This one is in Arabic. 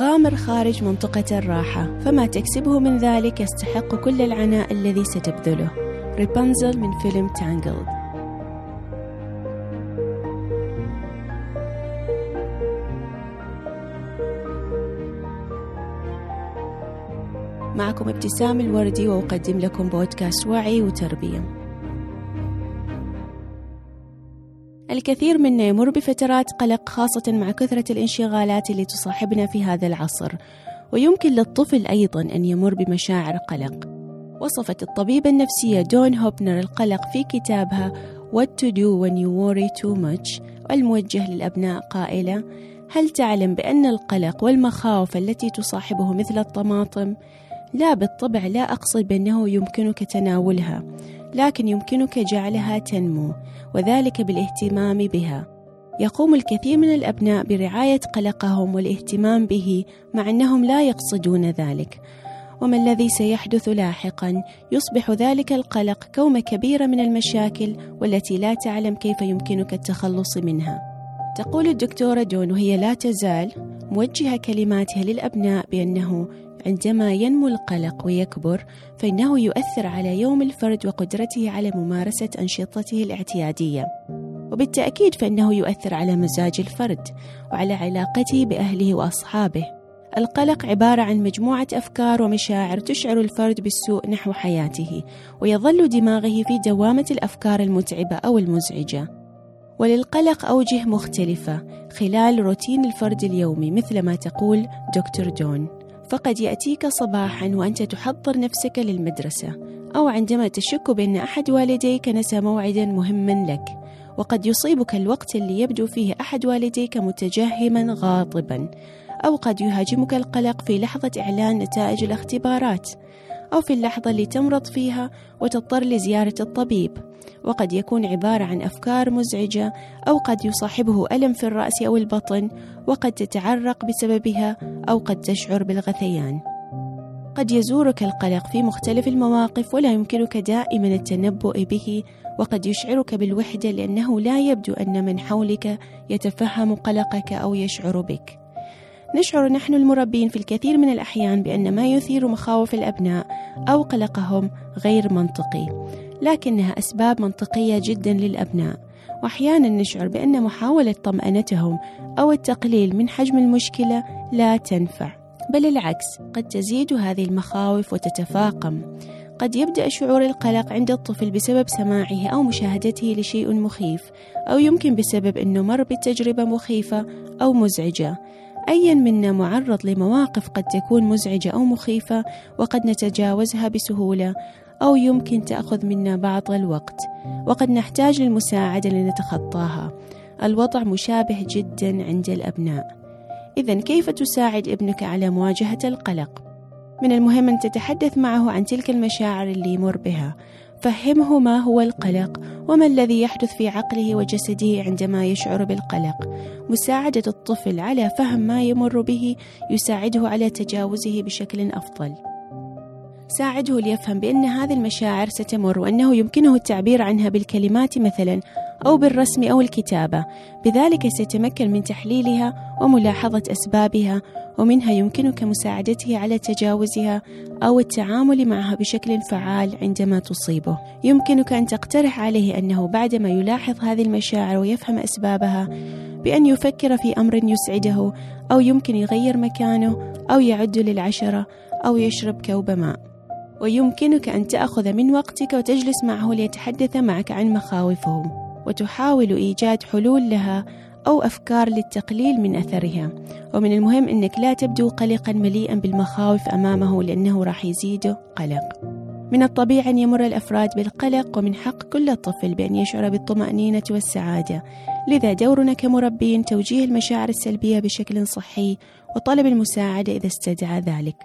تغامر خارج منطقة الراحة فما تكسبه من ذلك يستحق كل العناء الذي ستبذله. ريبنزل من فيلم تانجلد معكم ابتسام الوردي وأقدم لكم بودكاست وعي وتربية. الكثير منا يمر بفترات قلق خاصة مع كثرة الانشغالات اللي تصاحبنا في هذا العصر. ويمكن للطفل أيضا أن يمر بمشاعر قلق. وصفت الطبيبة النفسية دون هوبنر القلق في كتابها What to do when you worry too much? الموجه للأبناء قائلة هل تعلم بأن القلق والمخاوف التي تصاحبه مثل الطماطم؟ لا بالطبع لا أقصد بأنه يمكنك تناولها لكن يمكنك جعلها تنمو. وذلك بالاهتمام بها. يقوم الكثير من الأبناء برعاية قلقهم والاهتمام به مع أنهم لا يقصدون ذلك. وما الذي سيحدث لاحقا؟ يصبح ذلك القلق كومة كبيرة من المشاكل والتي لا تعلم كيف يمكنك التخلص منها. تقول الدكتورة دون وهي لا تزال موجهة كلماتها للأبناء بأنه عندما ينمو القلق ويكبر فإنه يؤثر على يوم الفرد وقدرته على ممارسة أنشطته الاعتيادية. وبالتأكيد فإنه يؤثر على مزاج الفرد وعلى علاقته بأهله وأصحابه. القلق عبارة عن مجموعة أفكار ومشاعر تشعر الفرد بالسوء نحو حياته ويظل دماغه في دوامة الأفكار المتعبة أو المزعجة. وللقلق أوجه مختلفة خلال روتين الفرد اليومي مثل ما تقول دكتور دون. فقد يأتيك صباحا وأنت تحضر نفسك للمدرسة أو عندما تشك بأن أحد والديك نسى موعدا مهما لك وقد يصيبك الوقت اللي يبدو فيه أحد والديك متجهما غاضبا. أو قد يهاجمك القلق في لحظة إعلان نتائج الاختبارات أو في اللحظة اللي تمرض فيها وتضطر لزيارة الطبيب. وقد يكون عبارة عن أفكار مزعجة أو قد يصاحبه ألم في الرأس أو البطن وقد تتعرق بسببها أو قد تشعر بالغثيان. قد يزورك القلق في مختلف المواقف ولا يمكنك دائما التنبؤ به وقد يشعرك بالوحدة لأنه لا يبدو أن من حولك يتفهم قلقك أو يشعر بك. نشعر نحن المربين في الكثير من الأحيان بأن ما يثير مخاوف الأبناء أو قلقهم غير منطقي لكنها أسباب منطقية جدا للأبناء. وأحيانا نشعر بأن محاولة طمأنتهم أو التقليل من حجم المشكلة لا تنفع بل العكس قد تزيد هذه المخاوف وتتفاقم. قد يبدأ شعور القلق عند الطفل بسبب سماعه أو مشاهدته لشيء مخيف أو يمكن بسبب أنه مر بتجربة مخيفة أو مزعجة. أيا منا معرض لمواقف قد تكون مزعجة أو مخيفة وقد نتجاوزها بسهولة أو يمكن تأخذ منا بعض الوقت وقد نحتاج للمساعدة لنتخطاها. الوضع مشابه جدا عند الأبناء. إذا كيف تساعد ابنك على مواجهة القلق؟ من المهم أن تتحدث معه عن تلك المشاعر اللي يمر بها. فهمه ما هو القلق وما الذي يحدث في عقله وجسده عندما يشعر بالقلق. مساعدة الطفل على فهم ما يمر به يساعده على تجاوزه بشكل أفضل. ساعده ليفهم بأن هذه المشاعر ستمر وأنه يمكنه التعبير عنها بالكلمات مثلا أو بالرسم أو الكتابة. بذلك سيتمكن من تحليلها وملاحظة أسبابها ومنها يمكنك مساعدته على تجاوزها أو التعامل معها بشكل فعال عندما تصيبه. يمكنك أن تقترح عليه أنه بعدما يلاحظ هذه المشاعر ويفهم أسبابها بأن يفكر في أمر يسعده أو يمكن يغير مكانه أو يعد للعشرة أو يشرب كوب ماء. ويمكنك أن تأخذ من وقتك وتجلس معه ليتحدث معك عن مخاوفه. وتحاول إيجاد حلول لها أو أفكار للتقليل من أثرها. ومن المهم أنك لا تبدو قلقا مليئا بالمخاوف أمامه لأنه راح يزيده قلق. من الطبيعي أن يمر الأفراد بالقلق ومن حق كل طفل بأن يشعر بالطمأنينة والسعادة. لذا دورنا كمربين توجيه المشاعر السلبية بشكل صحي وطلب المساعدة إذا استدعى ذلك.